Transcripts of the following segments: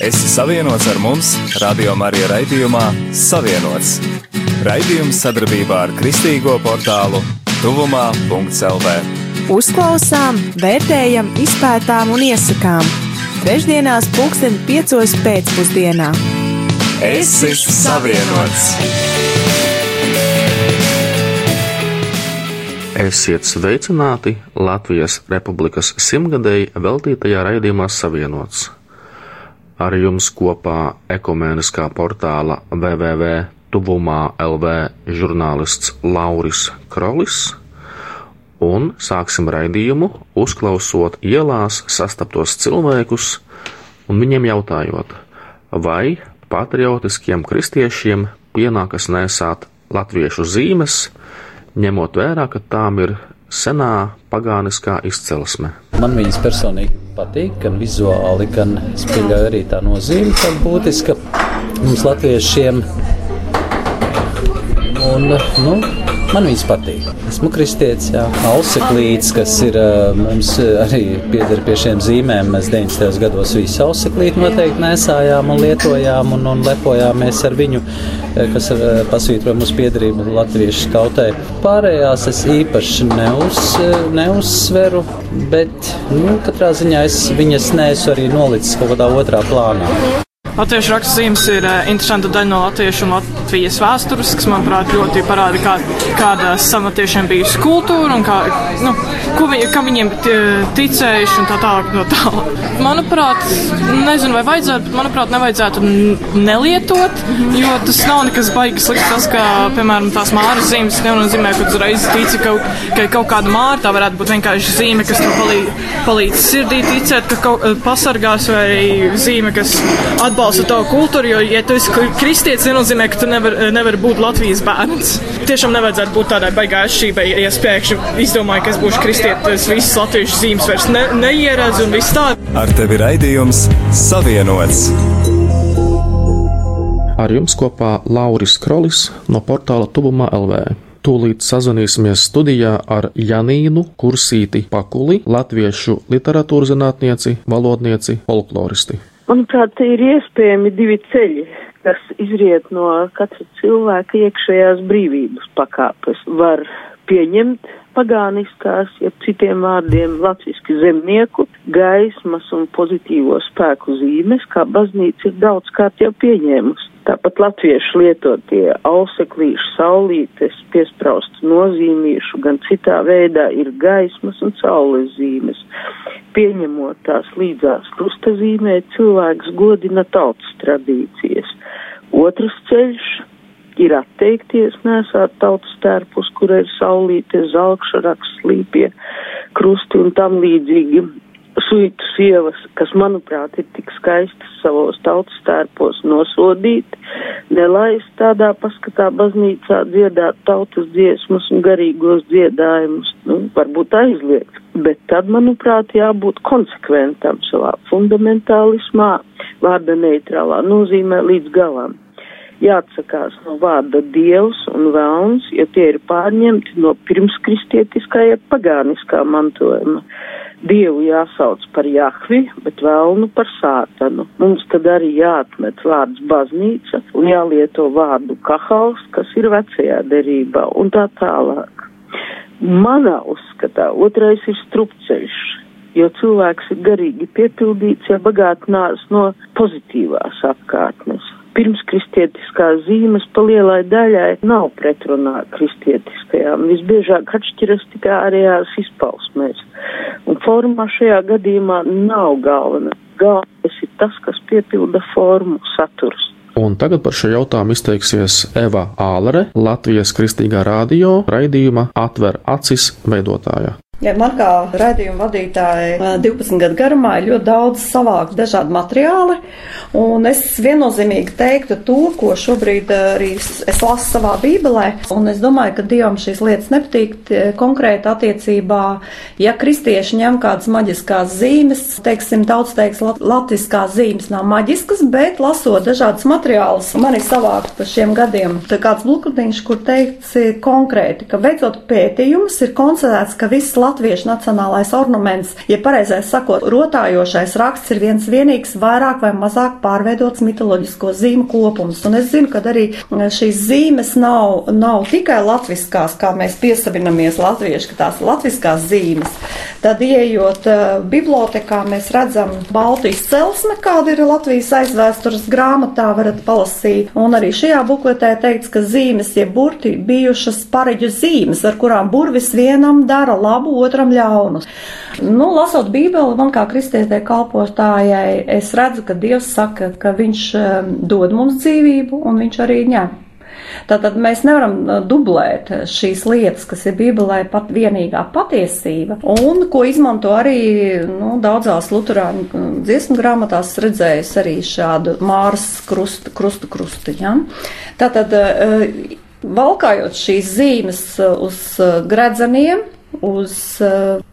Esi savienots ar mums, Radio Marija raidījumā Savienots. Raidījums sadarbībā ar Kristīgo portālu Tuvumā.CLV. Uzklausām, vērtējam, izpētām un iesakām. Trešdienās, pulksten piecos pēcpusdienā. Esi savienots! Esiet sveicināti Latvijas Republikas simtgadēji veltītajā raidījumā Savienots. Ar jums kopā ekumēniskā portāla www.tuvumā LV žurnālists Lauris Krolis un sāksim raidījumu uzklausot ielās sastaptos cilvēkus un viņiem jautājot, vai patriotiskiem kristiešiem pienākas nesāt latviešu zīmes, ņemot vērā, ka tām ir senā pagāniskā izcelsme. Man viņas personīgi patīk, gan vizuāli, gan pieļauju arī tā nozīme, ka būtiska mums latviešiem. Un, nu, Man viņas patīk. Esmu kristietis, Jā, auseklīts, kas ir mums arī pieder pie šiem zīmēm. Mēs 90. gados visu auseklīti noteikti nesājām un lietojām un, un lepojāmies ar viņu, kas pasvītroja mūsu piedarību latviešu tautai. Pārējās es īpaši neuz, neuzsveru, bet nu, katrā ziņā es viņas neesmu arī nolicis kaut kādā otrā plānā. Latviešu rakstzīmes ir uh, interesanta daļa no latviešu un Latvijas vēstures, kas, manuprāt, ļoti parāda, kā, kāda samatiešiem bijusi kultūra un kā, nu, viņi, kā viņiem ticējuši un tā tālāk. No tā. Manuprāt, nezinu, vai vajadzētu, bet, manuprāt, nevajadzētu nelietot, jo tas nav nekas baigas slikts. Tas, ka, piemēram, tās māras zīmes nenozīmē, ka uzreiz tici, ka, ka kaut kāda māra tā varētu būt vienkārši zīme, kas tev palīdz, palīdz sirdī ticēt, ka kaut pasargās vai zīme, kas atbalsta atbalstu tavu kultūru, jo, ja tu esi kristietis, nenozīmē, ka tu nevari nevar būt Latvijas bērns. Tiešām nevajadzētu būt tādai baigā atšķirībai, ja es pēkšņi izdomāju, ka es būšu kristietis, visas latviešu zīmes vairs ne, neieredzu un viss tā. Ar tevi raidījums Savienots! Ar jums kopā Lauris Krolis no portāla Tuvumā LV. Tūlīt sazvanīsimies studijā ar Janīnu Kursīti Pakuli, latviešu literatūras zinātnieci, valodnieci, folkloristi. Manuprāt, ir iespējami divi ceļi, kas izriet no katra cilvēka iekšējās brīvības pakāpes. Var pieņemt pagāniskās, ja citiem vārdiem latviski zemnieku, gaismas un pozitīvo spēku zīmes, kā baznīca ir daudz kārt jau pieņēmusi. Tāpat latviešu lietotie auseklīšu, saulītes, piespraustu nozīmīšu, gan citā veidā ir gaismas un saules zīmes. Pieņemot tās līdzās krusta zīmē, cilvēks godina tautas tradīcijas. Otrs ceļš ir atteikties nesāt tautas tērpus, kur ir saulīte, zelkšaraks, slīpie, krusti un tam līdzīgi. Suitu sievas, kas, manuprāt, ir tik skaistas savos tautas tērpos nosodīt, nelaist tādā paskatā baznīcā dziedāt tautas dziesmas un garīgos dziedājumus, nu, varbūt aizliegt, bet tad, manuprāt, jābūt konsekventam savā fundamentālismā, vārda neitrālā nozīmē līdz galam jāatsakās no vārda dievs un vēlns, jo tie ir pārņemti no pirmskristietiskā, ja pagāniskā mantojuma. Dievu jāsauc par Jahvi, bet vēlnu par sātanu. Mums tad arī jāatmet vārds baznīca un jālieto vārdu kahals, kas ir vecajā derībā un tā tālāk. Manā uzskatā otrais ir strupceļš, jo cilvēks ir garīgi piepildīts, ja bagātinās no pozitīvās apkārtnes pirmskristietiskās zīmes pa lielai daļai nav pretrunā kristietiskajām. Visbiežāk atšķiras tikai ārējās izpausmēs. Un formā šajā gadījumā nav galvena. Galvenais ir tas, kas piepilda formu saturs. Un tagad par šo jautājumu izteiksies Eva Ālere, Latvijas Kristīgā radio raidījuma Atver acis veidotāja. Ja man kā raidījuma vadītājai 12 gadu garumā ir ļoti daudz savākt dažādi materiāli, un es viennozīmīgi teiktu to, ko šobrīd arī es lasu savā bībelē, un es domāju, ka Dievam šīs lietas nepatīk konkrēti attiecībā, ja kristieši ņem kādas maģiskās zīmes, teiksim, daudz teiks, latviskās zīmes nav maģiskas, bet lasot dažādas materiālus, man ir savākt pa šiem gadiem. Kāds blukutiņš, kur teikts konkrēti, ka veicot pētījumus, ir konstatēts, ka viss latviešu nacionālais ornaments, ja pareizais sakot, rotājošais raksts ir viens vienīgs vairāk vai mazāk pārveidots mitoloģisko zīmu kopums. Un es zinu, ka arī šīs zīmes nav, nav tikai latviskās, kā mēs piesavinamies latvieši, ka tās latviskās zīmes. Tad, ieejot uh, bibliotekā, mēs redzam Baltijas celsme, kāda ir Latvijas aizvēstures grāmatā, varat palasīt. Un arī šajā bukletē teikts, ka zīmes, jeb burti bijušas pareģu zīmes, ar kurām burvis vienam dara labu, otram ļaunu. Nu, lasot Bībeli, man kā kristietē kalpotājai, es redzu, ka Dievs saka, ka Viņš um, dod mums dzīvību un Viņš arī ņem. Tātad mēs nevaram uh, dublēt šīs lietas, kas ir Bībelē pat vienīgā patiesība, un ko izmanto arī nu, daudzās luterāņu uh, dziesmu grāmatās redzējis arī šādu māras krustu, krustu krustu. Ja? Tātad, uh, valkājot šīs zīmes uz gredzeniem, uz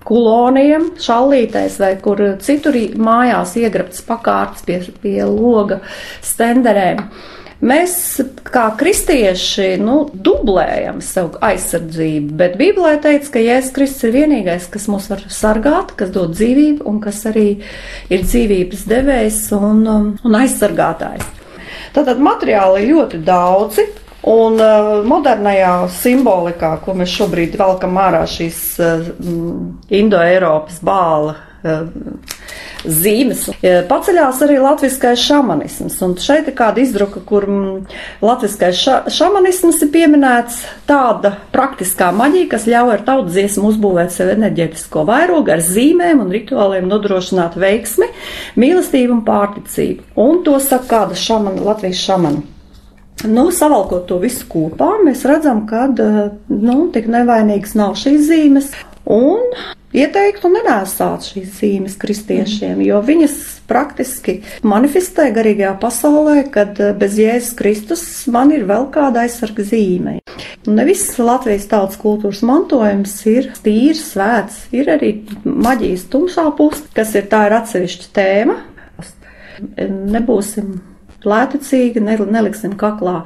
kuloniem, šallītēs vai kur citur mājās iegrabts pakārts pie, pie loga stenderēm. Mēs, kā kristieši, nu, dublējam savu aizsardzību, bet Bībelē teica, ka Jēzus Kristus ir vienīgais, kas mūs var sargāt, kas dod dzīvību un kas arī ir dzīvības devējs un, um, un aizsargātājs. Tātad materiāli ir ļoti daudzi, Un uh, modernajā simbolikā, ko mēs šobrīd velkam ārā, šīs uh, Indo-Eiropas bāla uh, zīmes. Paceļās arī latviskais šamanisms, un šeit ir kāda izdruka, kur latviskais ša šamanisms ir pieminēts tāda praktiskā maģija, kas ļauj ar tautas dziesmu uzbūvēt sev enerģetisko vairogu ar zīmēm un rituāliem nodrošināt veiksmi, mīlestību un pārticību. Un to saka kāda šamana, Latvijas šamana. Nu, savalkot to visu kopā, mēs redzam, ka nu, tik nevainīgas nav šīs zīmes. Un ieteiktu nenēsāt šīs zīmes kristiešiem, jo viņas praktiski manifestē garīgajā pasaulē, kad eh, bez Jēzus Kristus man ir vēl kāda aizsarga zīme. Un ne viss Latvijas tautas kultūras mantojums ir tīrs, svēts, ir arī maģijas tumšā puse, kas ir tā ir atsevišķa tēma. Nebūsim lētecīgi, neliksim kaklā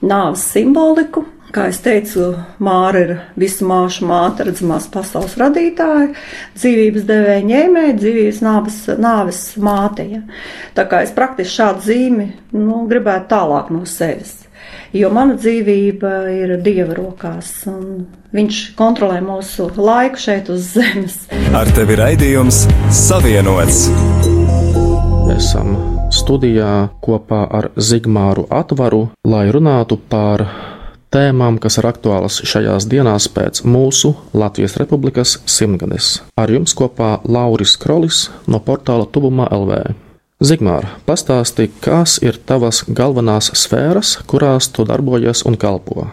nāves simboliku, Kā jau teicu, Māra ir visu māšu māte, redzamās pasaules radītāja, dzīvības devēja ņēmēja, dzīvības nāves, nāves māte. Ja. Tā kā es praktiski šādu zīmi nu, gribētu tālāk no sevis. Jo mana dzīvība ir Dieva rokās, un Viņš kontrolē mūsu laiku šeit uz zemes. Ar tevi raidījums Savienots. Esam studijā kopā ar Zigmāru Atvaru, lai runātu par tēmām, kas ir aktuālas šajās dienās pēc mūsu Latvijas Republikas simtgades. Ar jums kopā Lauris Krolis no portāla Tuvumā LV. Zigmār, pastāsti, kas ir tavas galvenās sfēras, kurās tu darbojies un kalpo?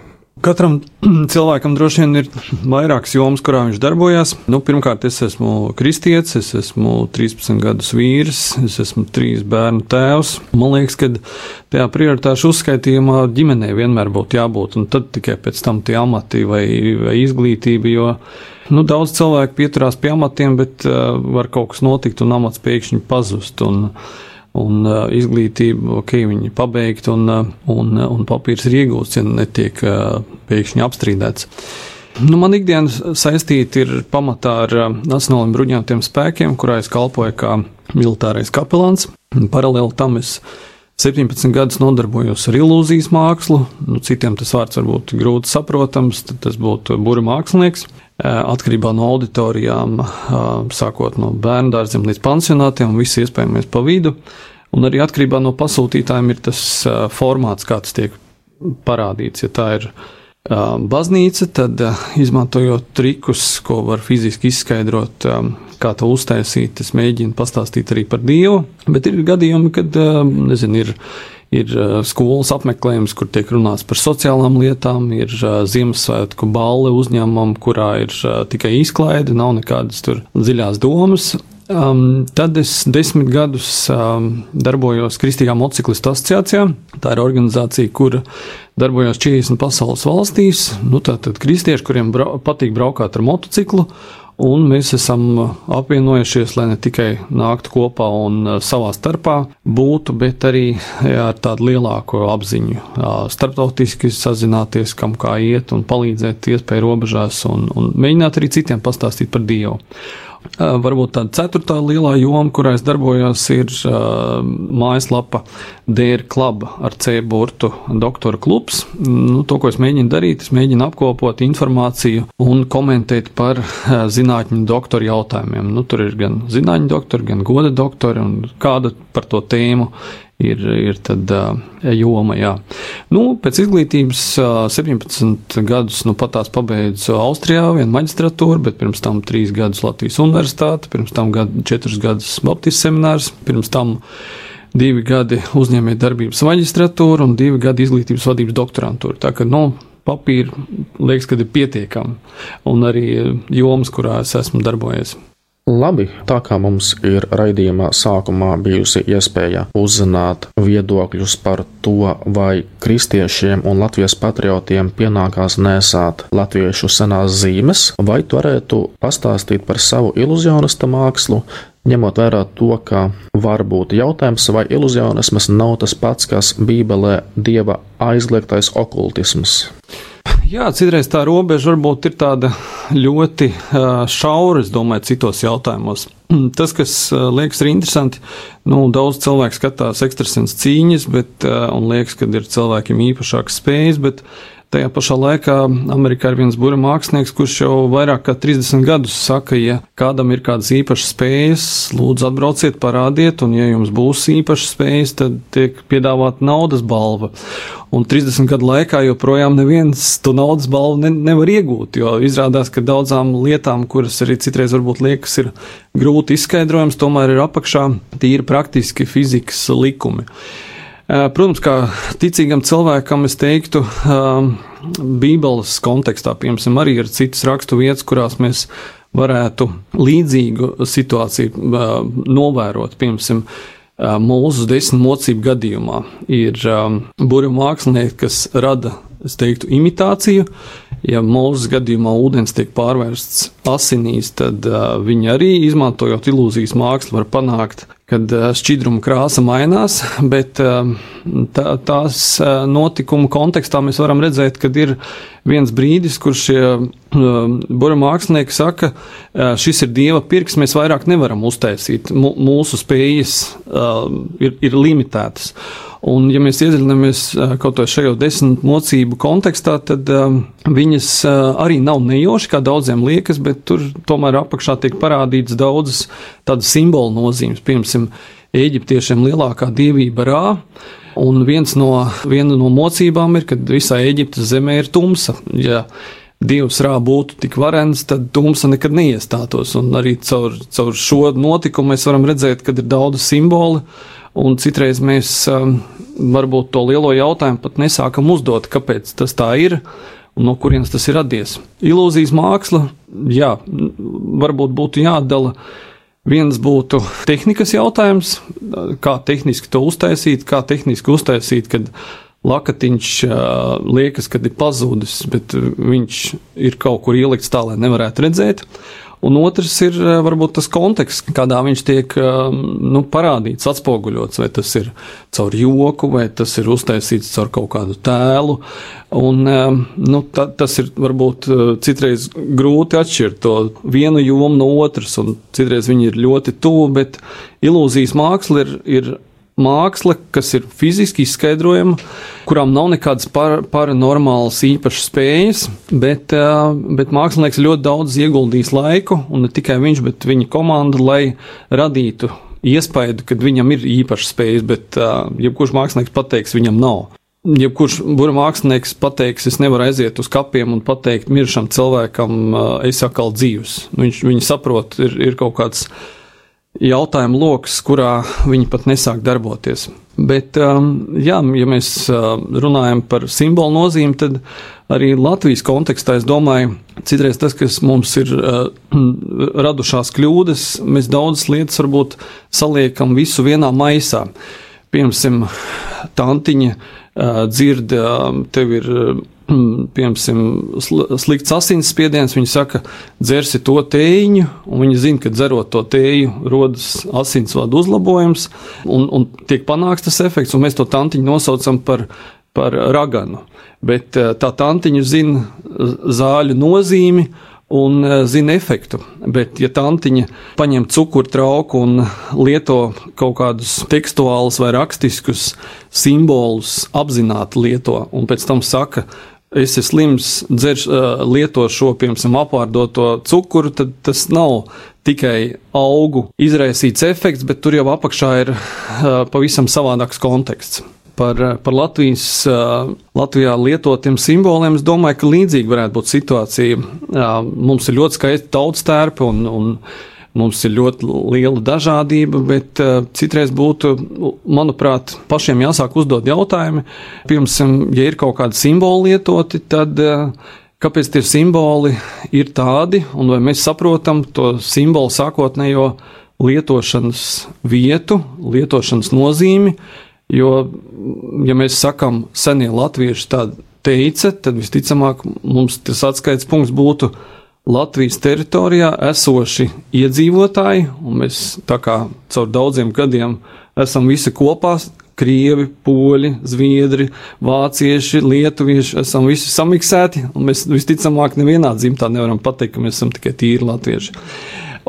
Katram cilvēkam droši vien ir vairākas jomas, kurā viņš darbojas. Nu, pirmkārt, es esmu kristietis, es esmu 13 gadus vīrs, es esmu trīs bērnu tēvs. Man liekas, ka tajā prioritāšu uzskaitījumā ģimenei vienmēr būtu jābūt, un tad tikai pēc tam tie amati vai, vai izglītība. Jo nu, daudz cilvēku pieturās pie amatiem, bet uh, var kaut kas notikt, un amats pēkšņi pazust. Un, un uh, izglītību, ok, viņi pabeigt, un, uh, un, uh, un papīrs ir iegūts, ja netiek uh, pēkšņi apstrīdēts. Nu, man ikdiena saistīta ir pamatā ar uh, Nacionālajiem bruņotajiem spēkiem, kurā es kalpoju kā militārais kapelāns. Paralēli tam es 17 gadus nodarbojos ar ilūzijas mākslu. Nu, citiem tas vārds var būt grūti saprotams, tas būtu būra mākslinieks. Atkarībā no auditorijām, sākot no bērnu dārziem līdz pansionātiem, viss iespējamais pa vidu. Un arī atkarībā no pasūtītājiem ir tas formāts, kāds tiek parādīts. Ja tā ir baznīca, tad izmantojot trikus, ko var fiziski izskaidrot, kā to uztaisīt, es mēģinu pastāstīt arī par Dievu. Bet ir gadījumi, kad, nezinu, ir ir skolas apmeklējums, kur tiek runāts par sociālām lietām, ir Ziemassvētku balle uzņēmumam, kurā ir tikai izklaide, nav nekādas tur dziļās domas. Um, tad es desmit gadus um, darbojos Kristīgā motociklistu asociācijā. Tā ir organizācija, kur darbojos 40 pasaules valstīs. Nu, tātad kristieši, kuriem brau, patīk braukāt ar motociklu, Un mēs esam apvienojušies, lai ne tikai nāktu kopā un savā starpā būtu, bet arī ar tādu lielāku apziņu. Starptautiski sazināties, kam kā iet un palīdzēt iespēju robežās un, un mēģināt arī citiem pastāstīt par Dievu. Varbūt tāda ceturtā lielā joma, kurā es darbojos, ir uh, mājaslapa DR Club ar C burtu doktora klubs. Nu, to, ko es mēģinu darīt, es mēģinu apkopot informāciju un komentēt par uh, zinātņu doktoru jautājumiem. Nu, tur ir gan zinātņu doktori, gan goda doktori un kāda par to tēmu ir, ir tad uh, joma. Jā. Nu, pēc izglītības uh, 17 gadus nu, pat tās pabeidzu Austrijā, vienu maģistratūru, bet pirms tam trīs gadus Latvijas universitāte, pirms tam gadu, četrus gadus Baptistu seminārs, pirms tam divi gadi uzņēmēja darbības maģistratūra un divi gadi izglītības vadības doktorantūra. Tā kā, nu, papīra liekas, ka ir pietiekami, un arī jomas, kurā es esmu darbojies. Labi, tā kā mums ir raidījumā sākumā bijusi iespēja uzzināt viedokļus par to, vai kristiešiem un Latvijas patriotiem pienākās nesāt latviešu senās zīmes, vai tu varētu pastāstīt par savu iluzionista mākslu, ņemot vērā to, ka var būt jautājums, vai iluzionisms nav tas pats, kas Bībelē dieva aizliegtais okultisms. Jā, citreiz tā robeža varbūt ir tāda ļoti šaura, es domāju, citos jautājumos. Tas, kas liekas arī interesanti, nu, daudz cilvēku skatās ekstrasens cīņas, bet, un liekas, ka ir cilvēkiem īpašākas spējas, bet Tajā pašā laikā Amerikā ir viens burbuļu mākslinieks, kurš jau vairāk kā 30 gadus saka, ja kādam ir kādas īpašas spējas, lūdzu atbrauciet, parādiet, un ja jums būs īpašas spējas, tad tiek piedāvāta naudas balva. Un 30 gadu laikā joprojām neviens to naudas balvu ne, nevar iegūt, jo izrādās, ka daudzām lietām, kuras arī citreiz varbūt liekas ir grūti izskaidrojams, tomēr ir apakšā tīri praktiski fizikas likumi. Eh, protams, kā ticīgam cilvēkam, es teiktu, eh, Bībeles kontekstā, piemēram, arī ir citas rakstu vietas, kurās mēs varētu līdzīgu situāciju eh, novērot. Piemēram, mūsu desmit mocību gadījumā ir burbuļu mākslinieki, kas rada, es teiktu, imitāciju. Ja mūsu gadījumā ūdens tiek pārvērsts asinīs, tad viņi arī, izmantojot ilūzijas mākslu, var panākt kad eh, šķidruma krāsa mainās, bet eh, tā, tās eh, notikumu kontekstā mēs varam redzēt, ka ir viens brīdis, kur šie burbuļu mākslinieki saka, šis ir dieva pirks, mēs vairāk nevaram uztaisīt, mūsu spējas ir, ir limitētas. Un, ja mēs iedziļināmies kaut vai šajā desmit mocību kontekstā, tad um, viņas uh, arī nav nejoši, kā daudziem liekas, bet tur tomēr apakšā tiek parādīts daudzas tādas simbolu nozīmes. Piemēram, Eģiptiešiem lielākā dievība Rā. Un viens no, viena no mocībām ir, ka visā Eģiptes zemē ir tumsa. Ja Dievs rā būtu tik varens, tad tumsa nekad neiestātos. Un arī caur, caur šo notikumu mēs varam redzēt, ka ir daudz simbolu, Un citreiz mēs um, varbūt to lielo jautājumu pat nesākam uzdot, kāpēc tas tā ir un no kurienes tas ir radies. Ilūzijas māksla, jā, varbūt būtu jādala. Viens būtu tehnikas jautājums, kā tehniski to uztaisīt, kā tehniski uztaisīt, kad lakatiņš uh, liekas, ka ir pazudis, bet viņš ir kaut kur ielikts tā, lai nevarētu redzēt. Un otrs ir eh, varbūt tas konteksts, kādā viņš tiek eh, nu, parādīts, atspoguļots. Vai tas ir caur joku, vai tas ir uztaisīts caur kaut kādu tēlu. Un, eh, nu, ta, tas ir varbūt citreiz grūti atšķirt to vienu jomu no otras, un citreiz viņi ir ļoti tuvu, bet ilūzijas māksla ir, ir māksla, kas ir fiziski izskaidrojama, kurām nav nekādas par, paranormālas īpašas spējas, bet, bet mākslinieks ļoti daudz ieguldījis laiku, un ne tikai viņš, bet viņa komanda, lai radītu iespēju, ka viņam ir īpašas spējas, bet jebkurš mākslinieks pateiks, viņam nav. Jebkurš mākslinieks pateiks, es nevaru aiziet uz kapiem un pateikt mirušam cilvēkam, es atkal dzīvs. Viņš, viņi saprot, ir, ir kaut kāds uh, jautājumu lokus, kurā viņi pat nesāk darboties. Bet, um, jā, ja mēs uh, runājam par simbolu nozīmi, tad arī Latvijas kontekstā es domāju, citreiz tas, kas mums ir uh, radušās kļūdas, mēs daudzas lietas varbūt saliekam visu vienā maisā. Piemēram, tantiņa uh, dzird, tev ir piemēram, slikts asinsspiediens, viņi saka, dzersi to tēju, un viņi zina, ka dzerot to tēju, rodas asinsvadu uzlabojums, un, un tiek panāks tas efekts, un mēs to tantiņu nosaucam par, par raganu. Bet eh, tā tantiņa zina zāļu nozīmi, un eh, zina efektu. Bet, ja tantiņa paņem cukuru trauku un lieto kaut kādus tekstuālus vai rakstiskus simbolus, apzināti lieto, un pēc tam saka, esi slims, dzerš, lieto šo, piemēram, apārdoto cukuru, tad tas nav tikai augu izraisīts efekts, bet tur jau apakšā ir pavisam savādāks konteksts. Par, par Latvijas, Latvijā lietotiem simboliem es domāju, ka līdzīga varētu būt situācija. Mums ir ļoti skaisti tautstērpi un, un Mums ir ļoti liela dažādība, bet uh, citreiz būtu, manuprāt, pašiem jāsāk uzdot jautājumi. Pirms, ja ir kaut kādi simboli lietoti, tad uh, kāpēc tie simboli ir tādi, un vai mēs saprotam to simbolu sākotnējo lietošanas vietu, lietošanas nozīmi. Jo, ja mēs sakām, senie latvieši tā teica, tad visticamāk mums tas atskaites punkts būtu Latvijas teritorijā esoši iedzīvotāji, un mēs tā kā caur daudziem gadiem esam visi kopā. Krievi, poļi, zviedri, vācieši, lietuvieši esam visi samiksēti, un mēs visticamāk nevienā dzimtā nevaram pateikt, ka mēs esam tikai tīri latvieši.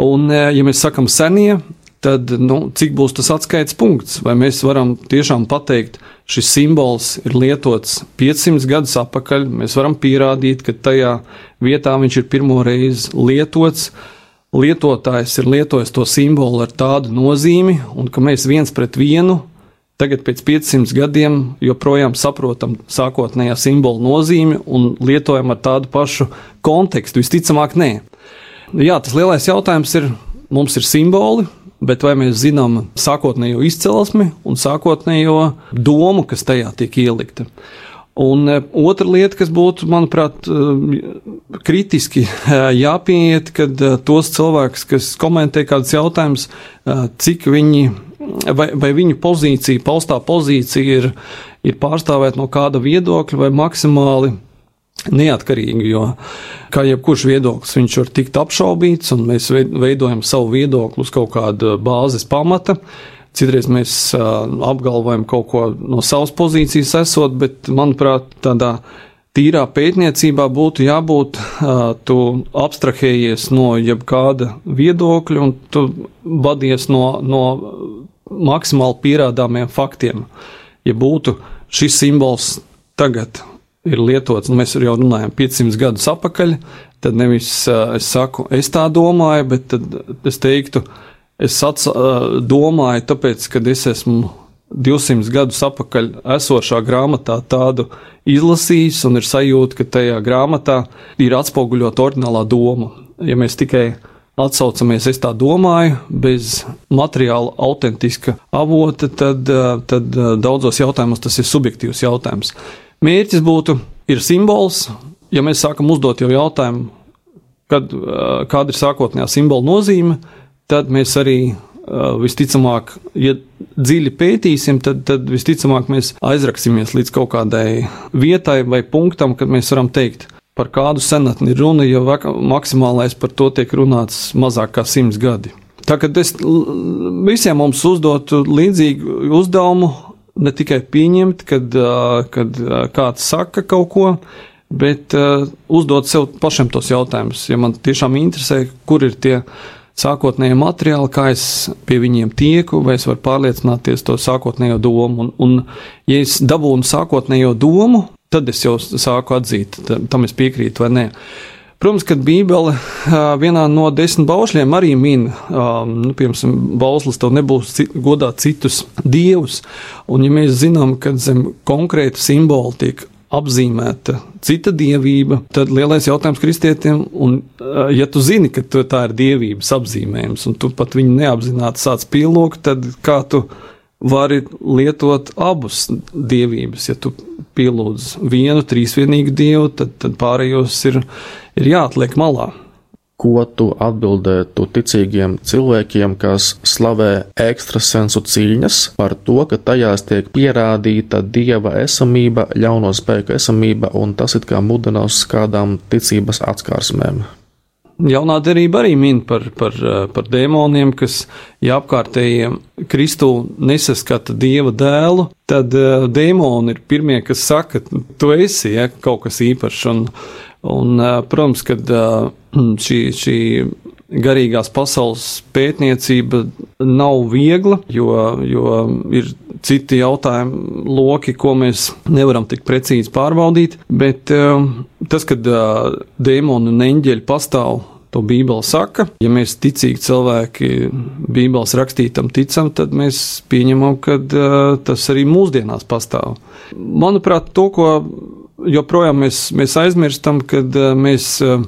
Un, e, ja mēs sakam senie, tad nu, cik būs tas atskaites punkts? Vai mēs varam tiešām pateikt, šis simbols ir lietots 500 gadus atpakaļ, mēs varam pierādīt, ka tajā vietā viņš ir pirmo reizi lietots. Lietotājs ir lietojis to simbolu ar tādu nozīmi, un ka mēs viens pret vienu tagad, pēc 500 gadiem, joprojām saprotam sākotnējā simbola nozīmi un lietojam ar tādu pašu kontekstu. Visticamāk, nē. Jā, tas lielais jautājums ir, mums ir simboli, bet vai mēs zinām sākotnējo izcelsmi un sākotnējo domu, kas tajā tiek ielikta? Un e, otra lieta, kas būtu, manuprāt, e, kritiski e, jāpieiet, kad tos cilvēkus, kas komentē kādus jautājumus, cik viņi, vai, vai viņu pozīcija, paustā pozīcija ir, ir pārstāvēt no kāda viedokļa vai maksimāli neatkarīgi, jo kā jebkurš viedoklis, viņš var tikt apšaubīts, un mēs veidojam savu viedokli uz kaut kāda bāzes pamata. Citreiz mēs apgalvojam kaut ko no savas pozīcijas esot, bet, manuprāt, tādā tīrā pētniecībā būtu jābūt, tu abstrahējies no jebkāda viedokļa un tu badies no, no maksimāli pierādāmiem faktiem. Ja būtu šis simbols tagad ir lietots, nu, mēs jau runājam 500 gadus atpakaļ, tad nevis uh, es saku, es tā domāju, bet es teiktu, uh, Es ats, domāju, tāpēc, ka es esmu 200 gadus atpakaļ esošā grāmatā tādu izlasījis, un ir sajūta, ka tajā grāmatā ir atspoguļota oriģinālā doma. Ja mēs tikai atsaucamies, es tā domāju, bez materiāla, autentiska avota, tad, tad daudzos jautājumos tas ir subjektīvs jautājums. Mērķis būtu, ir simbols, ja mēs sākam uzdot jau jautājumu, kad, kāda ir sākotnējā simbola nozīme, tad mēs arī uh, visticamāk, ja dziļi pētīsim, tad, tad visticamāk mēs aizraksimies līdz kaut kādai vietai vai punktam, kad mēs varam teikt, par kādu senatni runa, jo maksimālais par to tiek runāts mazāk kā simts gadi. Tā kā es visiem mums uzdotu līdzīgu uzdevumu, ne tikai pieņemt, kad, kad kāds saka kaut ko, bet uzdot sev pašam tos jautājumus. Ja man tiešām interesē, kur ir tie sākotnējo materiālu, kā es pie viņiem tieku, vai es varu pārliecināties to sākotnējo domu. Un, un ja es dabūnu sākotnējo domu, tad es jau sāku atzīt, tam es piekrītu vai nē. Protams, ka Bībele vienā no desmit baušļiem arī min, nu, piemēram, bauslis tev nebūs godāt citus dievus, un ja mēs zinām, ka zem konkrēta simbola tiek apzīmēta cita dievība, tad lielais jautājums kristietiem, un ja tu zini, ka tu, tā ir dievības apzīmējums, un tu pat viņu neapzināti sāc pielūgt, tad kā tu vari lietot abus dievības? Ja tu pielūdz vienu trīsvienīgu dievu, tad, tad pārējos ir, ir jāatliek malā. ko tu atbildētu ticīgiem cilvēkiem, kas slavē ekstrasensu cīņas par to, ka tajās tiek pierādīta dieva esamība, ļauno spēku esamība, un tas it kā mudinās kādām ticības atskārsmēm? Jaunā derība arī min par, par, par dēmoniem, kas, ja apkārtējiem Kristu nesaskata dieva dēlu, tad uh, dēmoni ir pirmie, kas saka, tu esi ja, kaut kas īpašs. Un, un, uh, protams, ka uh, šī, šī garīgās pasaules pētniecība nav viegla, jo, jo ir citi jautājumi, loki, ko mēs nevaram tik precīzi pārbaudīt. Bet um, tas, ka uh, dēmoni un eņģeļi pastāv. To Bībele saka, ja mēs ticīgi cilvēki Bībeles rakstītam ticam, tad mēs pieņemam, ka uh, tas arī mūsdienās pastāv. Manuprāt, to, ko joprojām mēs, mēs aizmirstam, kad uh, mēs, uh,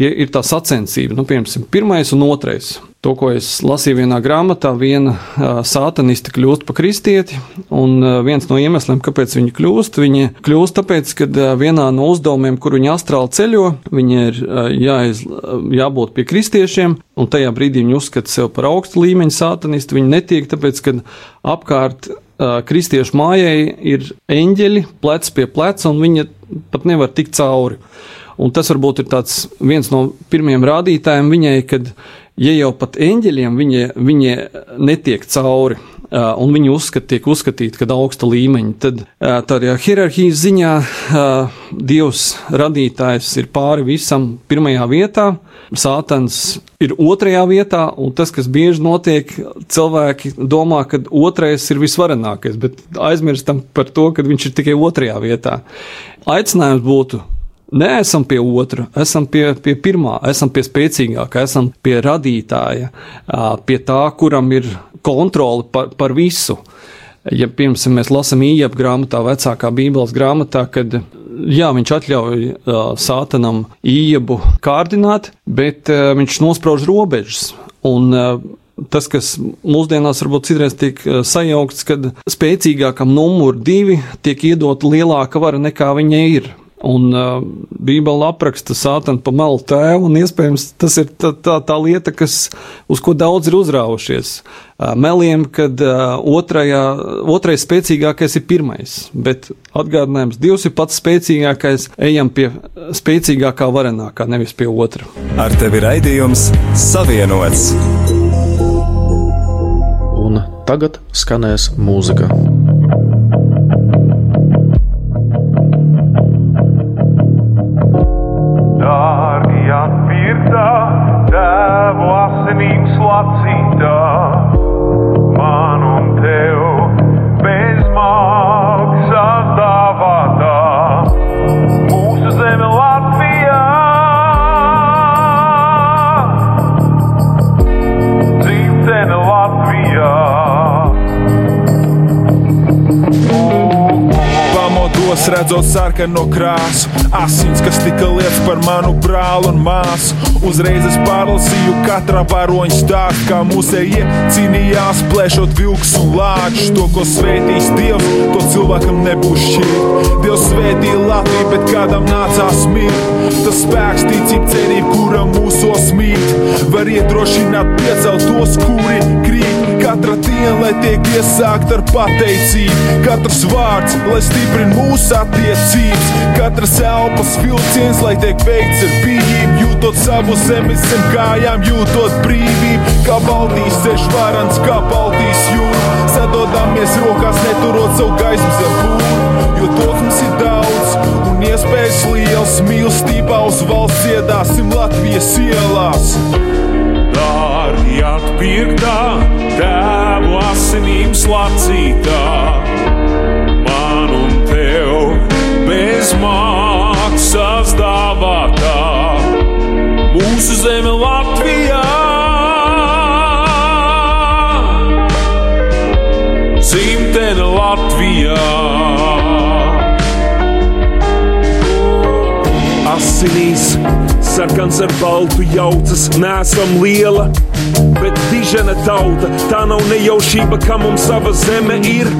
ja ir tā sacensība, nu, piemēram, pirmais un otrais. To, ko es lasīju vienā grāmatā, viena uh, sātaniste kļūst par kristieti, un viens no iemesliem, kāpēc viņi kļūst, viņi kļūst tāpēc, ka vienā no uzdevumiem, kur viņi astrāli ceļo, viņi ir jāiz, jābūt pie kristiešiem, un tajā brīdī viņi uzskata sevi par augstu līmeņu sātanistu, viņi netiek, tāpēc, ka apkārt kristiešu mājai ir eņģeļi, plec pie pleca, un viņi pat nevar tikt cauri. Un tas varbūt ir viens no pirmiem rādītājiem viņai, kad ja jau pat eņģeļiem viņi, viņi netiek cauri. Uh, un viņi uzskat, tiek uzskatīti par augsta līmeņa. Tad uh, tādā hierarhijas ziņā uh, Dievs radītājs ir pāri visam pirmajā vietā, Sātans ir otrajā vietā, un tas, kas bieži notiek, cilvēki domā, ka otrais ir visvarenākais, bet aizmirstam par to, ka viņš ir tikai otrajā vietā. Aicinājums būtu Nē, esam pie otra, esam pie, pie pirmā, esam pie spēcīgākā, esam pie radītāja, pie tā, kuram ir kontrole par, par visu. Ja pirms mēs lasām īņķa grāmatā, vecākā Bībeles grāmatā, kad jā, viņš atļauj uh, sātanam īņķu kārdināt, bet uh, viņš nosprauž robežas. Un, uh, tas, kas mūsdienās varbūt citreiz tiek sajaukts, kad spēcīgākam numur divi tiek iedota lielāka vara nekā viņa ir. Un uh, Bībele apraksta sātanu pa malu tēvu, un iespējams tas ir tā, tā, tā lieta, kas, uz ko daudz ir uzrāvušies. Uh, meliem, kad uh, otrajā, otrais spēcīgākais ir pirmais, bet atgādinājums Dievs ir pats spēcīgākais, ejam pie spēcīgākā varenākā, nevis pie otra. Ar tevi raidījums Savienots. Un tagad skanēs mūzika. Redzot sarkano krāsu, asins, kas tika lietas par manu brāli un māsu. Uzreiz es pārlasīju katra varoņa stāstu, kā mūsējie cīnījās, plēšot vilks un lāčus. To, ko svētīs Dievs, to cilvēkam nebūs šķirt. Dievs svētīja Latviju, bet kādam nācās mirt. Tas spēks, ticība, cerība, kura mūsos mīt, var iedrošināt piecelt tos, kuri krīt. Katra diena, lai tiek iesākta ar pateicību, katrs vārds, lai stiprina mūsu attiecības, katras elpas vilciens, lai tiek veikts ar bijību, jūtot savu zemi zem kājām, jūtot brīvību, kā Baltijas ceļš varants, kā Baltijas jūra. Sadodamies rokās, neturot savu gaismu zem būru, jo to mums ir daudz un iespējas liels. Mīlestībā uz valsts iedāsim Latvijas ielās. Dārgi atpirktā, tēvu asinīm slacītā, man un tev bez maksas dāvātā, mūsu zeme Latvijā. Dzimtene Latvijā. Asinīs sarkans ar baltu jaucas, nesam liela, bet dižena tauta. Tā nav nejaušība, ka mums sava zeme ir.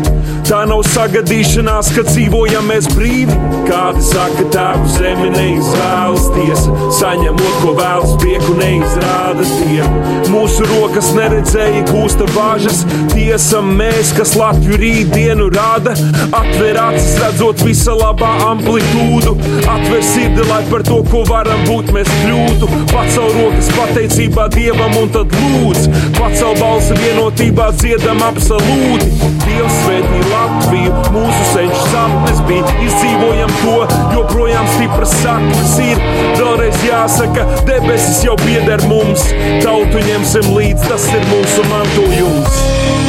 Tā nav sagadīšanās, ka dzīvojam mēs brīvi. Kādi saka, tēvu zemi neizvēlas tiesa, saņemot, ko vēlas prieku neizrāda tie. Mūsu rokas neredzēja gūsta bāžas, tiesa mēs, kas Latviju rītdienu rāda. Atver acis, redzot visa labā amplitūdu, atver sirdi, lai par to, ko varam būt, mēs kļūtu. Pacel rokas pateicībā Dievam un tad lūdz, pacel balsi vienotībā dziedam absolūti. Dievs svētī Latviju, mūsu senču sapnes bija, izdzīvojam to, joprojām stipras saknes ir. Vēlreiz jāsaka, debesis jau pieder mums, tautu ņemsim līdz, tas ir mūsu mantojums.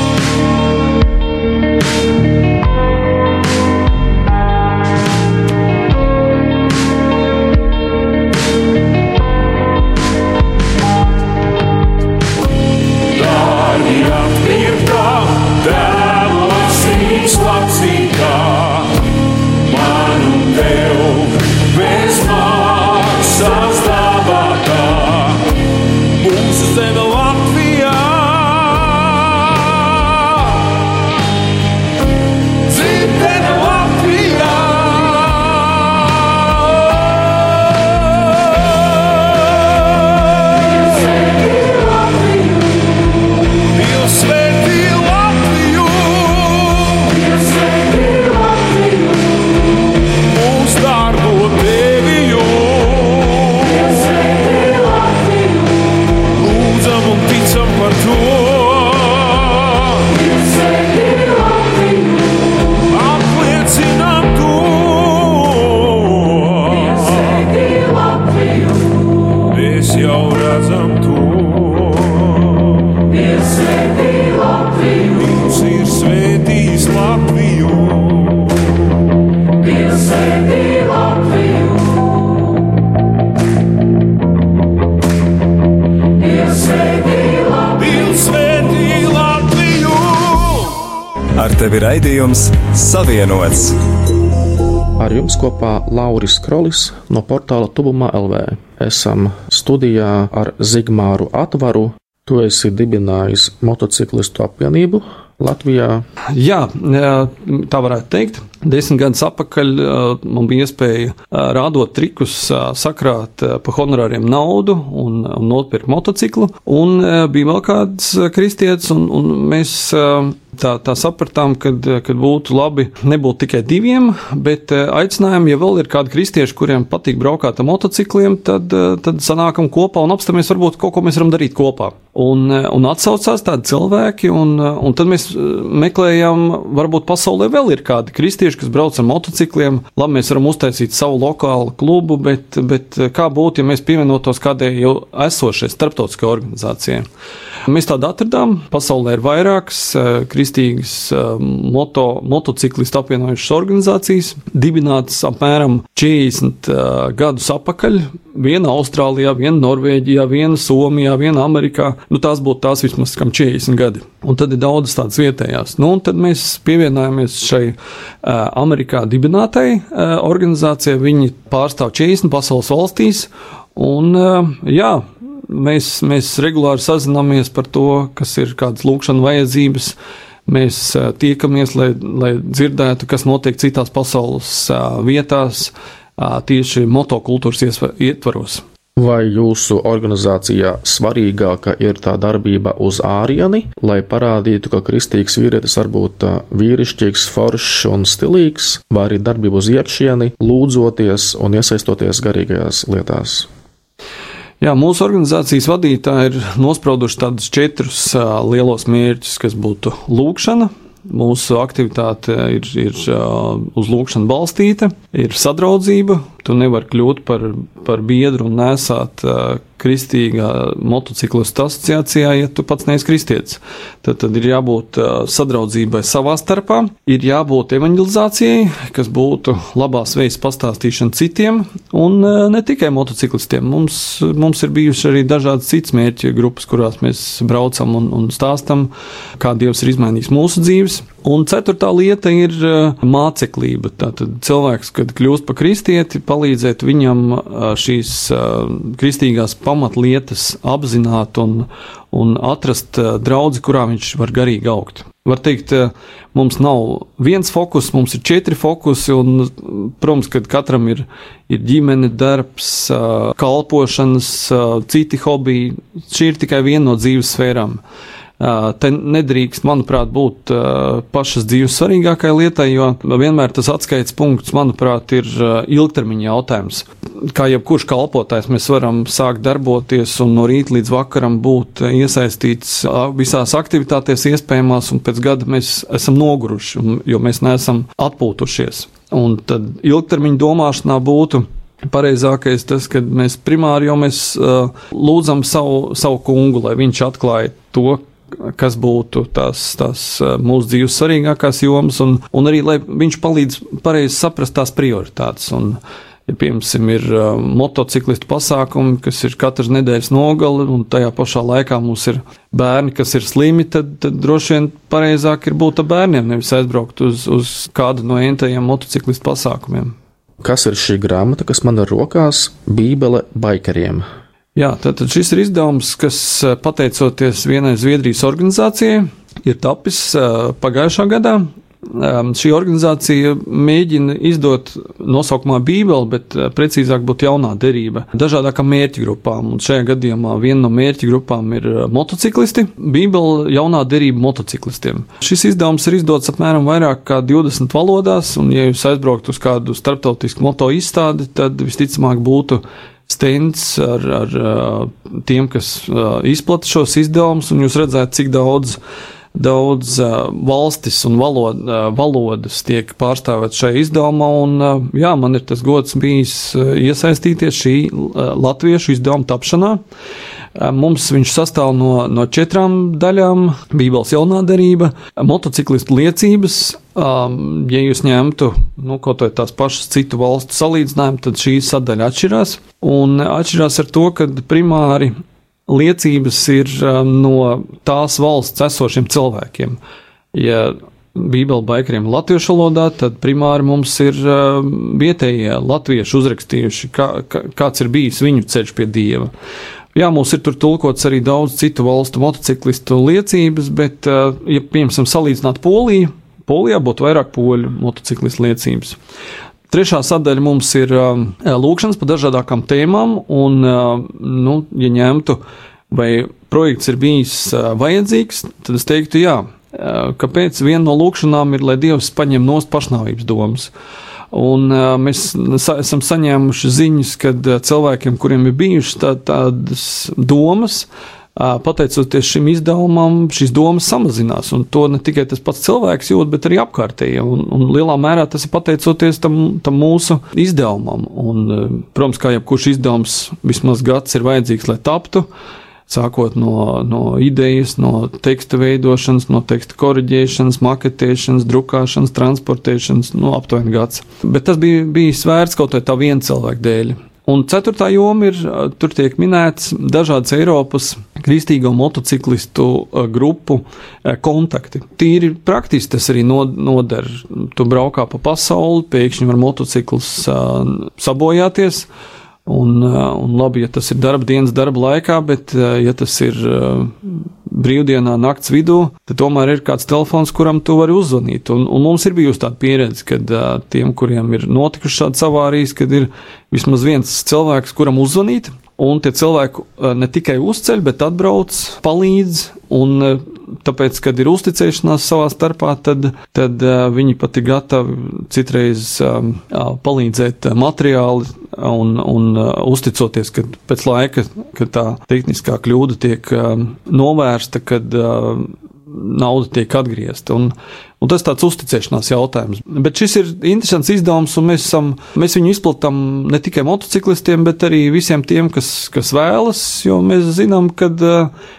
Ar jums kopā Lauris Krolis no portāla Tubumā LV. Esam studijā ar Zigmāru Atvaru. Tu esi dibinājis motociklistu apvienību Latvijā. Jā, tā varētu teikt. Desmit gadus atpakaļ man bija iespēja rādot trikus, sakrāt pa honorāriem naudu un, un nopirkt motociklu. Un bija vēl kāds kristietis, un, un mēs tā, tā sapratām, ka būtu labi nebūt tikai diviem, bet aicinājumi, ja vēl ir kādi kristieši, kuriem patīk braukāt ar motocikliem, tad, tad sanākam kopā un apstāmies, varbūt kaut ko mēs varam darīt kopā. Un, un atsaucās tādi cilvēki, un, un tad mēs meklējām, varbūt pasaulē vēl ir kādi kristieši, kas brauc ar motocikliem. Labi, mēs varam uztaisīt savu lokālu klubu, bet, bet kā būtu, ja mēs pievienotos kādai jau esošai starptautiskai organizācijai? Mēs tādu atradām. Pasaulē ir vairākas kristīgas moto, motociklistu apvienojušas organizācijas, dibinātas apmēram 40 gadus atpakaļ. Viena Austrālijā, viena Norvēģijā, viena Somijā, viena Amerikā. Nu, tās būtu tās vismaz 40 gadi. Un tad ir daudz tādas vietējās. Nu, tad mēs pievienojāmies šai uh, Amerikā dibinātai uh, organizācijai. Viņi pārstāv 40 pasaules valstīs. Un, uh, jā, mēs, mēs regulāri sazināmies par to, kas ir kādas lūkšanas vajadzības. Mēs uh, tiekamies, lai, lai dzirdētu, kas notiek citās pasaules uh, vietās, uh, tieši motokultūras ietvaros. Vai jūsu organizācijā svarīgāka ir tā darbība uz ārieni, lai parādītu, ka kristīgs vīrietis var būt vīrišķīgs, foršs un stilīgs, vai arī darbība uz iekšieni, lūdzoties un iesaistoties garīgajās lietās? Jā, mūsu organizācijas vadītāji ir nosprauduši tādus četrus uh, lielos mērķus, kas būtu lūkšana, Mūsu aktivitāte ir, ir uh, uz lūkšanu balstīta, ir sadraudzība. Tu nevari kļūt par, par biedru un nesāt uh, kristīgā motociklistu asociācijā, ja tu pats neesi kristietis. Tad, tad ir jābūt sadraudzībai savā starpā, ir jābūt evanģelizācijai, kas būtu labās veids pastāstīšana citiem, un ne tikai motociklistiem. Mums, mums ir bijuši arī dažādas citas mērķa grupas, kurās mēs braucam un, un stāstam, kā Dievs ir izmainījis mūsu dzīves. Un ceturtā lieta ir māceklība. Tātad cilvēks, kad kļūst par kristieti, palīdzēt viņam šīs kristīgās pamatlietas apzināt un, un atrast draugu, kurā viņš var garīgi augt. Var teikt, mums nav viens fokus, mums ir četri fokusi, un, protams, ka katram ir, ir ģimene, darbs, kalpošanas, citi hobiji. Šī ir tikai viena no dzīves sfērām. Te nedrīkst, manuprāt, būt pašas dzīves svarīgākajai lietai, jo vienmēr tas atskaites punkts, manuprāt, ir ilgtermiņa jautājums. Kā jebkurš kalpotājs, mēs varam sākt darboties un no rīta līdz vakaram būt iesaistīts visās aktivitātēs iespējamās, un pēc gada mēs esam noguruši, jo mēs neesam atpūtušies. Un tad ilgtermiņa domāšanā būtu pareizākais tas, ka mēs primāri jau mēs uh, lūdzam savu, savu kungu, lai viņš atklāja to, kas būtu tās, tās mūsu dzīves svarīgākās jomas, un, un arī, lai viņš palīdz pareizi saprast tās prioritātes. Un, ja, piemēram, ir uh, motociklistu pasākumi, kas ir katras nedēļas nogali, un tajā pašā laikā mums ir bērni, kas ir slimi, tad, tad droši vien pareizāk ir būt ar bērniem, nevis aizbraukt uz, uz kādu no entajiem motociklistu pasākumiem. Kas ir šī grāmata, kas man ir rokās? Bībele baikariem. Jā, tātad šis ir izdevums, kas pateicoties vienai Zviedrijas organizācijai, ir tapis pagājušā gadā. Šī organizācija mēģina izdot nosaukumā Bībeli, bet precīzāk būtu jaunā derība dažādākām mērķu grupām. Un šajā gadījumā viena no mērķu grupām ir motociklisti. Bībeli jaunā derība motociklistiem. Šis izdevums ir izdots apmēram vairāk kā 20 valodās, un ja jūs aizbraukt uz kādu starptautisku moto izstādi, tad visticamāk būtu stends ar, ar tiem, kas izplata šos izdevumus, un jūs redzētu, cik daudz, daudz valstis un valod, valodas tiek pārstāvētas šajā izdevumā. Un, jā, man ir tas gods bijis iesaistīties šī latviešu izdevuma tapšanā. Mums viņš sastāv no, no četrām daļām - Bībeles jaunā derība, motociklistu liecības. Ja jūs ņemtu nu, kaut vai tās pašas citu valstu salīdzinājumu, tad šī sadaļa atšķirās. Un atšķirās ar to, ka primāri liecības ir no tās valsts esošiem cilvēkiem. Ja Bībeli baikariem latviešu valodā, tad primāri mums ir vietējie latvieši uzrakstījuši, kā, kā, kāds ir bijis viņu ceļš pie dieva. Jā, mums ir tur tulkots arī daudz citu valstu motociklistu liecības, bet, uh, ja, piemēram, salīdzināt Poliju, Polijā būtu vairāk poļu motociklistu liecības. Trešā sadaļa mums ir uh, lūkšanas par dažādākām tēmām, un, uh, nu, ja ņemtu, vai projekts ir bijis uh, vajadzīgs, tad es teiktu, jā, kāpēc viena no lūkšanām ir, lai Dievs paņem nost pašnāvības domas. Un uh, mēs sa esam saņēmuši ziņas, ka uh, cilvēkiem, kuriem ir bijušas tā, tādas domas, uh, pateicoties šim izdevumam, šīs domas samazinās. Un to ne tikai tas pats cilvēks jūt, bet arī apkārtējie. Un, un lielā mērā tas ir pateicoties tam, tam mūsu izdevumam. Un, protams, kā jebkurš izdevums, vismaz gads ir vajadzīgs, lai taptu sākot no, no idejas, no teksta veidošanas, no teksta korģēšanas, maketēšanas, drukāšanas, transportēšanas, nu, aptuveni gads. Bet tas bija, bija svērts kaut vai tā viena cilvēka dēļ. Un ceturtā joma ir, tur tiek minēts dažādas Eiropas kristīgo motociklistu grupu kontakti. Tīri praktiski tas arī noder. Tu braukā pa pasauli, pēkšņi var motocikls sabojāties Un, uh, un labi, ja tas ir darba dienas darba laikā, bet uh, ja tas ir uh, brīvdienā nakts vidū, tad tomēr ir kāds telefons, kuram tu vari uzzvanīt. Un, un mums ir bijusi tāda pieredze, kad tiem, kuriem ir notikušas šādas avārijas, kad ir vismaz viens cilvēks, kuram uzzvanīt, Un tie cilvēki ne tikai uzceļ, bet atbrauc, palīdz. Un tāpēc, kad ir uzticēšanās savā starpā, tad, tad viņi pat ir gatavi citreiz palīdzēt materiāli un, un uzticoties, ka pēc laika, kad tā tehniskā kļūda tiek novērsta, kad nauda tiek atgriezta. Un, un tas ir tāds uzticēšanās jautājums. Bet šis ir interesants izdevums, un mēs, esam, mēs viņu izplatām ne tikai motociklistiem, bet arī visiem tiem, kas, kas vēlas, jo mēs zinām, ka.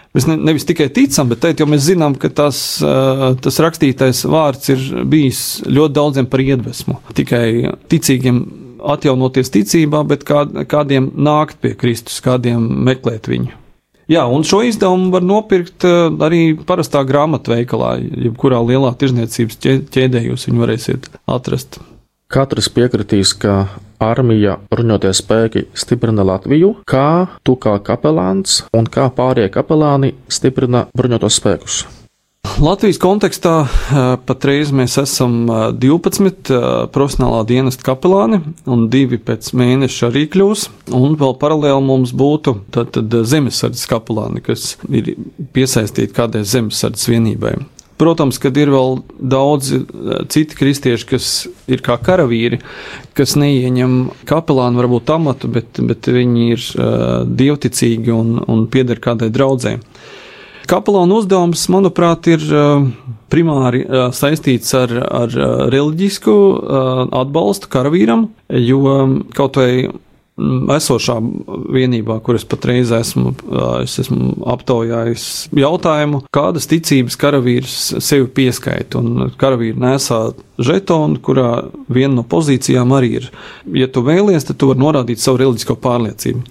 Mēs ne, nevis tikai ticam, bet teikt, mēs zinām, ka tas, tas rakstītais vārds ir bijis ļoti daudziem par iedvesmu. Tikai ticīgiem atjaunoties ticībā, bet kā, kādiem nākt pie Kristus, kādiem meklēt viņu. Jā, un šo izdevumu var nopirkt eh, arī parastā grāmatveikalā, jebkurā lielā tirzniecības ķēdē jūs viņu varēsiet atrast. Katrs piekritīs, ka armija bruņotie spēki stiprina Latviju, kā tu kā kapelāns un kā pārējie kapelāni stiprina bruņotos spēkus. Latvijas kontekstā patreiz mēs esam 12 profesionālā dienesta kapelāni, un divi pēc mēneša arī kļūs. Un vēl paralēli mums būtu tad, tad zemesardzes kapelāni, kas ir piesaistīti kādai zemesardzes vienībai. Protams, kad ir vēl daudzi citi kristieši, kas ir kā karavīri, kas neieņem kapelānu varbūt amatu, bet, bet viņi ir uh, dievticīgi un, un pieder kādai draudzēji. Kapelāna uzdevums, manuprāt, ir primāri saistīts ar, ar reliģisku atbalstu karavīram, jo kaut vai esošā vienībā, kur es patreiz esmu, es esmu aptaujājis jautājumu, kādas ticības karavīrs sevi pieskaita. Un karavīri nesā žetonu, kurā viena no pozīcijām arī ir, ja tu vēlies, tad tu vari norādīt savu reliģisko pārliecību.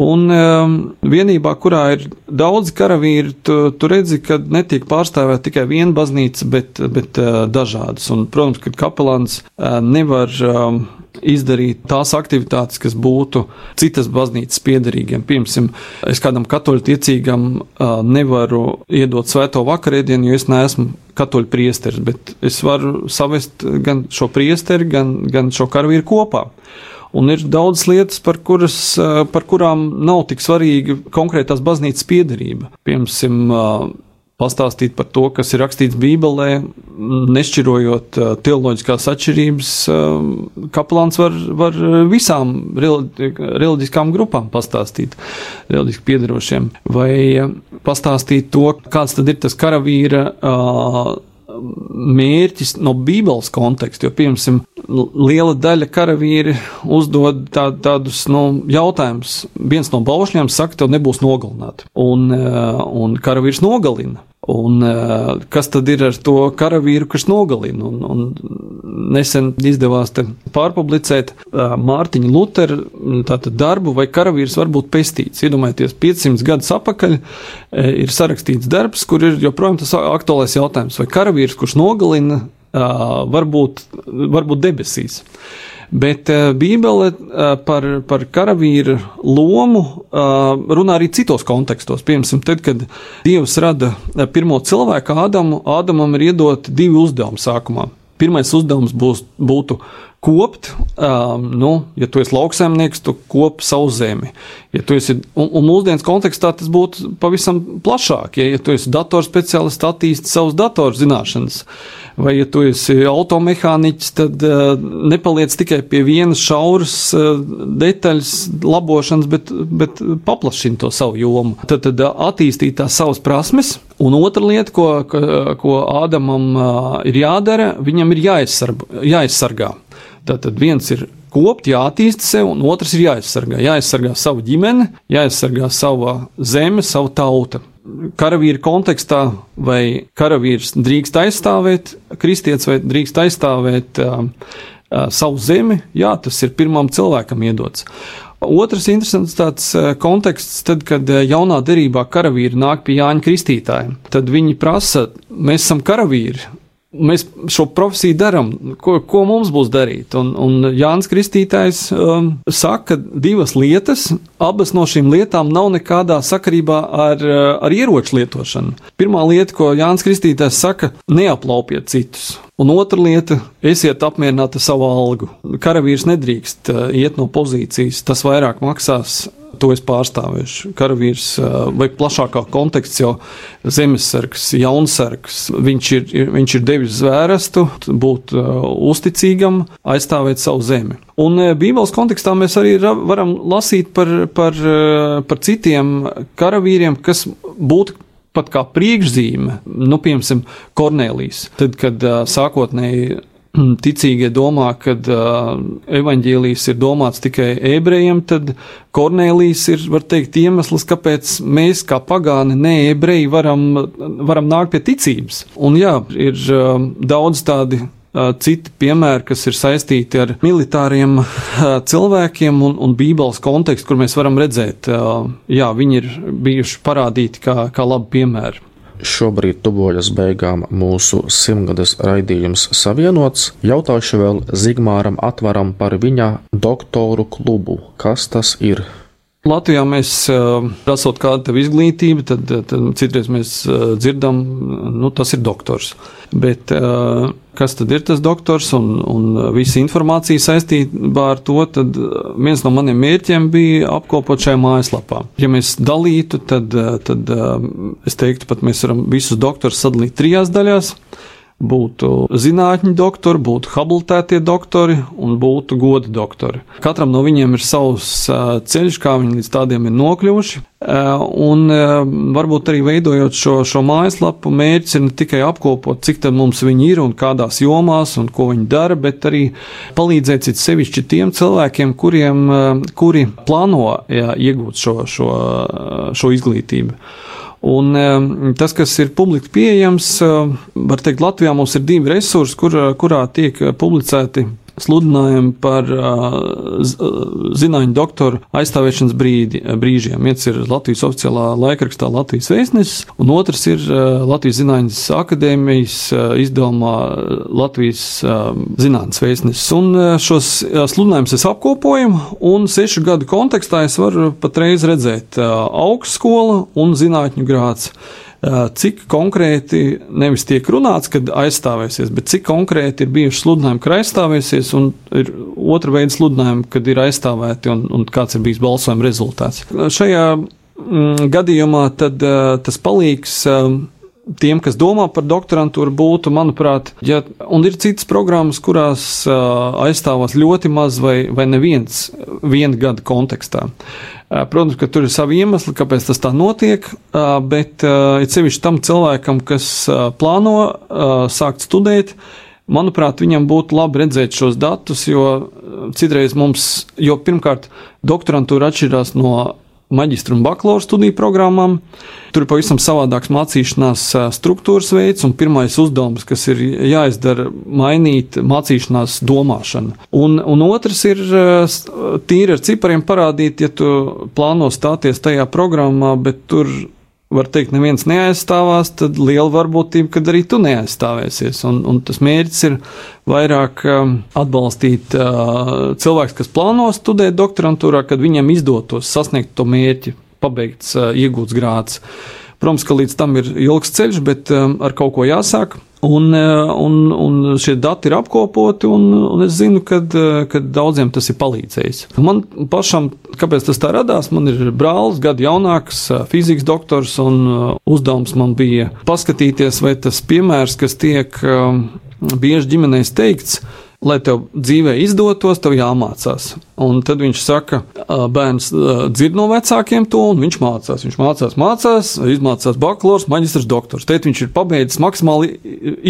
Un um, vienībā, kurā ir daudz karavīru, tu, tu redzi, ka netiek pārstāvēta tikai viena baznīca, bet, bet uh, dažādas. Un, protams, ka kapelāns uh, nevar um, izdarīt tās aktivitātes, kas būtu citas baznīcas piederīgiem. Piemēram, es kādam katoļu tiecīgam uh, nevaru iedot svēto vakarēdienu, jo es neesmu katoļu priesteris, bet es varu savest gan šo priesteri, gan, gan šo karavīru kopā. Un ir daudz lietas, par, kuras, par kurām nav tik svarīga konkrētās baznīcas piedarība. Piemēram, pastāstīt par to, kas ir rakstīts Bībelē, nešķirojot teoloģiskās atšķirības. Kaplāns var, var visām reliģiskām grupām pastāstīt, reliģiski piedarošiem, vai pastāstīt to, kāds tad ir tas karavīra mērķis no Bībeles konteksta, jo, piemēram, liela daļa karavīri uzdod tā, tādus nu, jautājumus. Viens no baušļiem saka, tev nebūs nogalināti, un, un karavīrs nogalina. Un, kas tad ir ar to karavīru, kas nogalina? Un, un nesen izdevās pārpublicēt Mārtiņa Lutera darbu, vai karavīrs var būt pestīts. Iedomājieties, 500 gadus atpakaļ ir sarakstīts darbs, kur ir joprojām tas aktuālais jautājums, vai karavīrs, kurš nogalina, var būt, var būt debesīs. Bet uh, Bībele uh, par, par karavīru lomu uh, runā arī citos kontekstos. Piemēram, tad, kad Dievs rada pirmo cilvēku, Ādamu, Ādamam ir iedoti divi uzdevumi sākumā. Pirmais uzdevums būs, būtu kopt, um, nu, ja tu esi lauksaimnieks, tu kop savu zemi. Ja esi, un, un mūsdienas kontekstā tas būtu pavisam plašāk. Ja, ja tu esi datorspeciālists, attīsti savus datorzināšanas. zināšanas vai ja tu esi automehāniķis, tad uh, nepaliec tikai pie vienas šauras uh, detaļas labošanas, bet, bet paplašini to savu jomu. Tad, tad uh, attīstīt tās savas prasmes. Un otra lieta, ko, ko, ko Ādamam uh, ir jādara, viņam ir jāaizsargā. jāaizsargā. Tātad viens ir kopt, jāattīsta sev, un otrs ir jāaizsargā. Jāaizsargā savu ģimeni, jāaizsargā sava zeme, savu tautu karavīra kontekstā, vai karavīrs drīkst aizstāvēt kristietis, vai drīkst aizstāvēt uh, savu zemi, jā, tas ir pirmam cilvēkam iedots. Otrs interesants tāds konteksts, tad, kad jaunā derībā karavīri nāk pie Jāņa Kristītāja, tad viņi prasa, mēs esam karavīri, mēs šo profesiju darām, ko, ko mums būs darīt. Un, un Jānis Kristītājs um, saka divas lietas. Abas no šīm lietām nav nekādā sakarībā ar, uh, ar ieroču lietošanu. Pirmā lieta, ko Jānis Kristītājs saka, neaplaupiet citus. Un otra lieta - esiet apmierināti ar savu algu. Karavīrs nedrīkst uh, iet no pozīcijas, tas vairāk maksās to es pārstāvēšu. Karavīrs vai plašākā konteksts jau zemesargs, jaunsargs, viņš ir, viņš ir devis zvērestu, būt uzticīgam, aizstāvēt savu zemi. Un Bībeles kontekstā mēs arī varam lasīt par, par, par citiem karavīriem, kas būtu pat kā priekšzīme, nu, piemēram, Kornelijas. Tad, kad sākotnēji ticīgie domā, ka uh, evaņģēlijs ir domāts tikai ebrejiem, tad Kornēlijs ir, var teikt, iemesls, kāpēc mēs, kā pagāni, ne ebreji, varam, varam nākt pie ticības. Un jā, ir uh, daudz tādi citi piemēri, kas ir saistīti ar militāriem cilvēkiem un, un Bībeles kontekstu, kur mēs varam redzēt, jā, viņi ir bijuši parādīti kā, kā labi piemēri. Šobrīd tuvojas beigām mūsu simtgades raidījums Savienots. Jautāšu vēl Zigmāram Atvaram par viņa doktoru klubu. Kas tas ir? Latvijā mēs, prasot kādu izglītību, tad, tad citreiz mēs dzirdam, nu, tas ir doktors. Bet kas tad ir tas doktors un, un visa informācija saistībā ar to, tad viens no maniem mērķiem bija apkopot šajā mājaslapā. Ja mēs dalītu, tad, tad es teiktu, pat mēs varam visus doktorus sadalīt trijās daļās būtu zinātņu doktori, būtu habilitētie doktori un būtu goda doktori. Katram no viņiem ir savs ceļš, kā viņi līdz tādiem ir nokļuvuši. Un varbūt arī veidojot šo, šo mājaslapu, mērķis ir ne tikai apkopot, cik tad mums viņi ir un kādās jomās un ko viņi dara, bet arī palīdzēt cit sevišķi tiem cilvēkiem, kuriem, kuri plāno jā, iegūt šo, šo, šo izglītību. Un tas, kas ir publiski pieejams, var teikt, Latvijā mums ir divi resursi, kur, kurā tiek publicēti sludinājumi par zinātņu doktoru aizstāvēšanas brīdi, brīžiem. Viens ir Latvijas oficiālā laikrakstā Latvijas vēstnesis, un otrs ir Latvijas Zinātnes akadēmijas izdevumā Latvijas zinātnes vēstnesis. Un šos sludinājumus es apkopoju, un sešu gadu kontekstā es varu patreiz redzēt augstskola un zinātņu grāts cik konkrēti nevis tiek runāts, kad aizstāvēsies, bet cik konkrēti ir bijuši sludinājumi, ka aizstāvēsies, un ir otra veida sludinājumi, kad ir aizstāvēti un, un kāds ir bijis balsojuma rezultāts. Šajā mm, gadījumā tad tas palīgs tiem, kas domā par doktorantūru, būtu, manuprāt, ja, un ir citas programmas, kurās uh, aizstāvās ļoti maz vai, vai neviens viena gada kontekstā. Uh, protams, ka tur ir savi iemesli, kāpēc tas tā notiek, uh, bet uh, ir sevišķi tam cilvēkam, kas uh, plāno uh, sākt studēt. Manuprāt, viņam būtu labi redzēt šos datus, jo citreiz mums, jo pirmkārt, doktorantūra atšķirās no maģistra un bakalaura studiju programmām. Tur ir pavisam savādāks mācīšanās struktūras veids, un pirmais uzdevums, kas ir jāizdara, mainīt mācīšanās domāšanu. Un, un otrs ir tīri ar cipariem parādīt, ja tu plāno stāties tajā programmā, bet tur var teikt, neviens neaizstāvās, tad liela varbūtība, ka arī tu neaizstāvēsies. Un, un tas mērķis ir vairāk um, atbalstīt uh, cilvēks, kas plāno studēt doktorantūrā, kad viņam izdotos sasniegt to mērķi, pabeigts, uh, iegūts grāts. Protams, ka līdz tam ir ilgs ceļš, bet um, ar kaut ko jāsāk. Un, eh, un, un šie dati ir apkopoti, un, un es zinu, ka eh, daudziem tas ir palīdzējis. Man pašam, kāpēc tas tā radās, man ir brālis, gadu jaunāks, eh, fizikas doktors, un uzdevums man bija paskatīties, vai tas piemērs, kas tiek bieži ģimenēs teikts, lai tev dzīvē izdotos, tev jāmācās. Un tad viņš saka, bērns dzird no vecākiem to, un viņš mācās. Viņš mācās, mācās, izmācās bakalaurs, maģistrs, doktors. Tad viņš ir pabeidzis maksimāli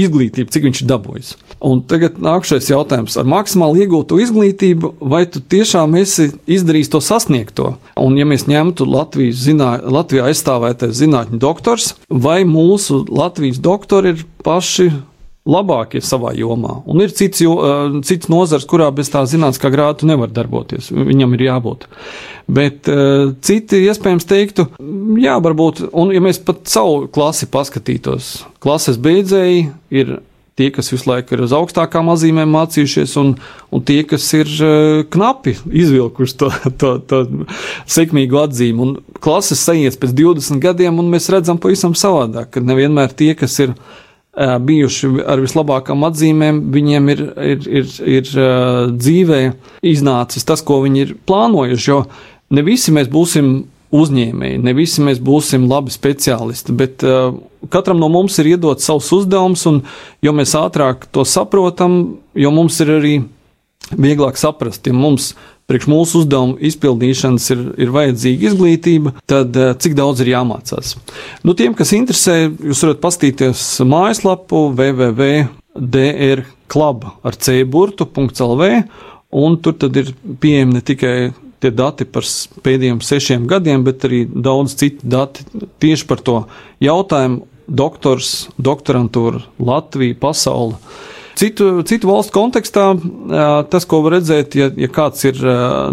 izglītību, cik viņš ir dabūjis. Un tagad nākamais jautājums ar maksimāli iegūtu izglītību, vai tu tiešām esi izdarījis to sasniegto? Un, ja mēs ņemtu Latvijas zinā, Latvijā aizstāvētais zinātņu doktors, vai mūsu Latvijas doktori ir paši labākie savā jomā. Un ir cits, jo, uh, cits nozars, kurā bez tā zinātniskā grāta nevar darboties. Viņam ir jābūt. Bet uh, citi iespējams teiktu, jā, varbūt, un ja mēs pat savu klasi paskatītos, klases beidzēji ir tie, kas visu laiku ir uz augstākām atzīmēm mācījušies, un, un tie, kas ir uh, knapi izvilkuši to, to, to sekmīgu atzīmi. Un klases sajies pēc 20 gadiem, un mēs redzam pavisam savādāk, ka nevienmēr tie, kas ir bijuši ar vislabākām atzīmēm, viņiem ir, ir, ir, ir dzīvē iznācis tas, ko viņi ir plānojuši. Jo ne visi mēs būsim uzņēmēji, ne visi mēs būsim labi speciālisti, bet uh, katram no mums ir iedots savs uzdevums, un jo mēs ātrāk to saprotam, jo mums ir arī vieglāk saprast, ja mums priekš mūsu uzdevumu izpildīšanas ir, ir vajadzīga izglītība, tad eh, cik daudz ir jāmācās. Nu, tiem, kas interesē, jūs varat pastīties mājaslapu www.drklub ar cburtu.lv, un tur tad ir pieejami ne tikai tie dati par pēdējiem sešiem gadiem, bet arī daudz citu dati tieši par to jautājumu. Doktors, doktorantūra, Latvija, pasaule. Citu, citu valstu kontekstā tas, ko var redzēt, ja, ja kāds ir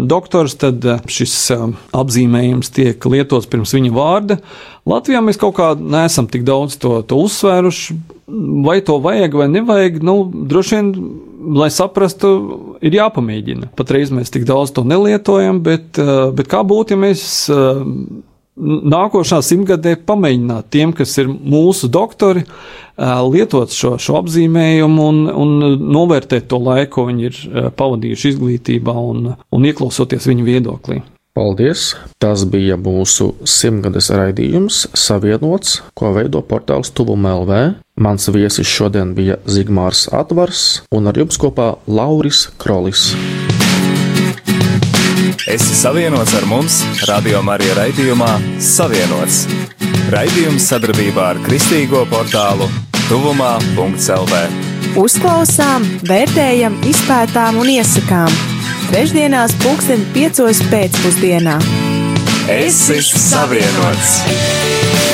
doktors, tad šis apzīmējums tiek lietots pirms viņa vārda. Latvijā mēs kaut kā neesam tik daudz to, to uzsvēruši. Vai to vajag vai nevajag, nu, droši vien lai saprastu, ir jāpamēģina. Patreiz mēs tik daudz to nelietojam, bet, bet kā būtu, ja mēs nākošā simtgadē pamēģināt tiem, kas ir mūsu doktori, lietot šo, šo apzīmējumu un, un novērtēt to laiku, ko viņi ir pavadījuši izglītībā un, un ieklausoties viņu viedoklī. Paldies! Tas bija mūsu simtgades raidījums, savienots, ko veido portāls Tuvuma LV. Mans viesis šodien bija Zigmārs Atvars un ar jums kopā Lauris Krolis. Esi savienots ar mums, Radio Marija raidījumā Savienots. Raidījums sadarbībā ar Kristīgo portālu Tuvumā.CLV. Uzklausām, vērtējam, izpētām un iesakām. Trešdienās, pulksten piecos pēcpusdienā. Esi savienots!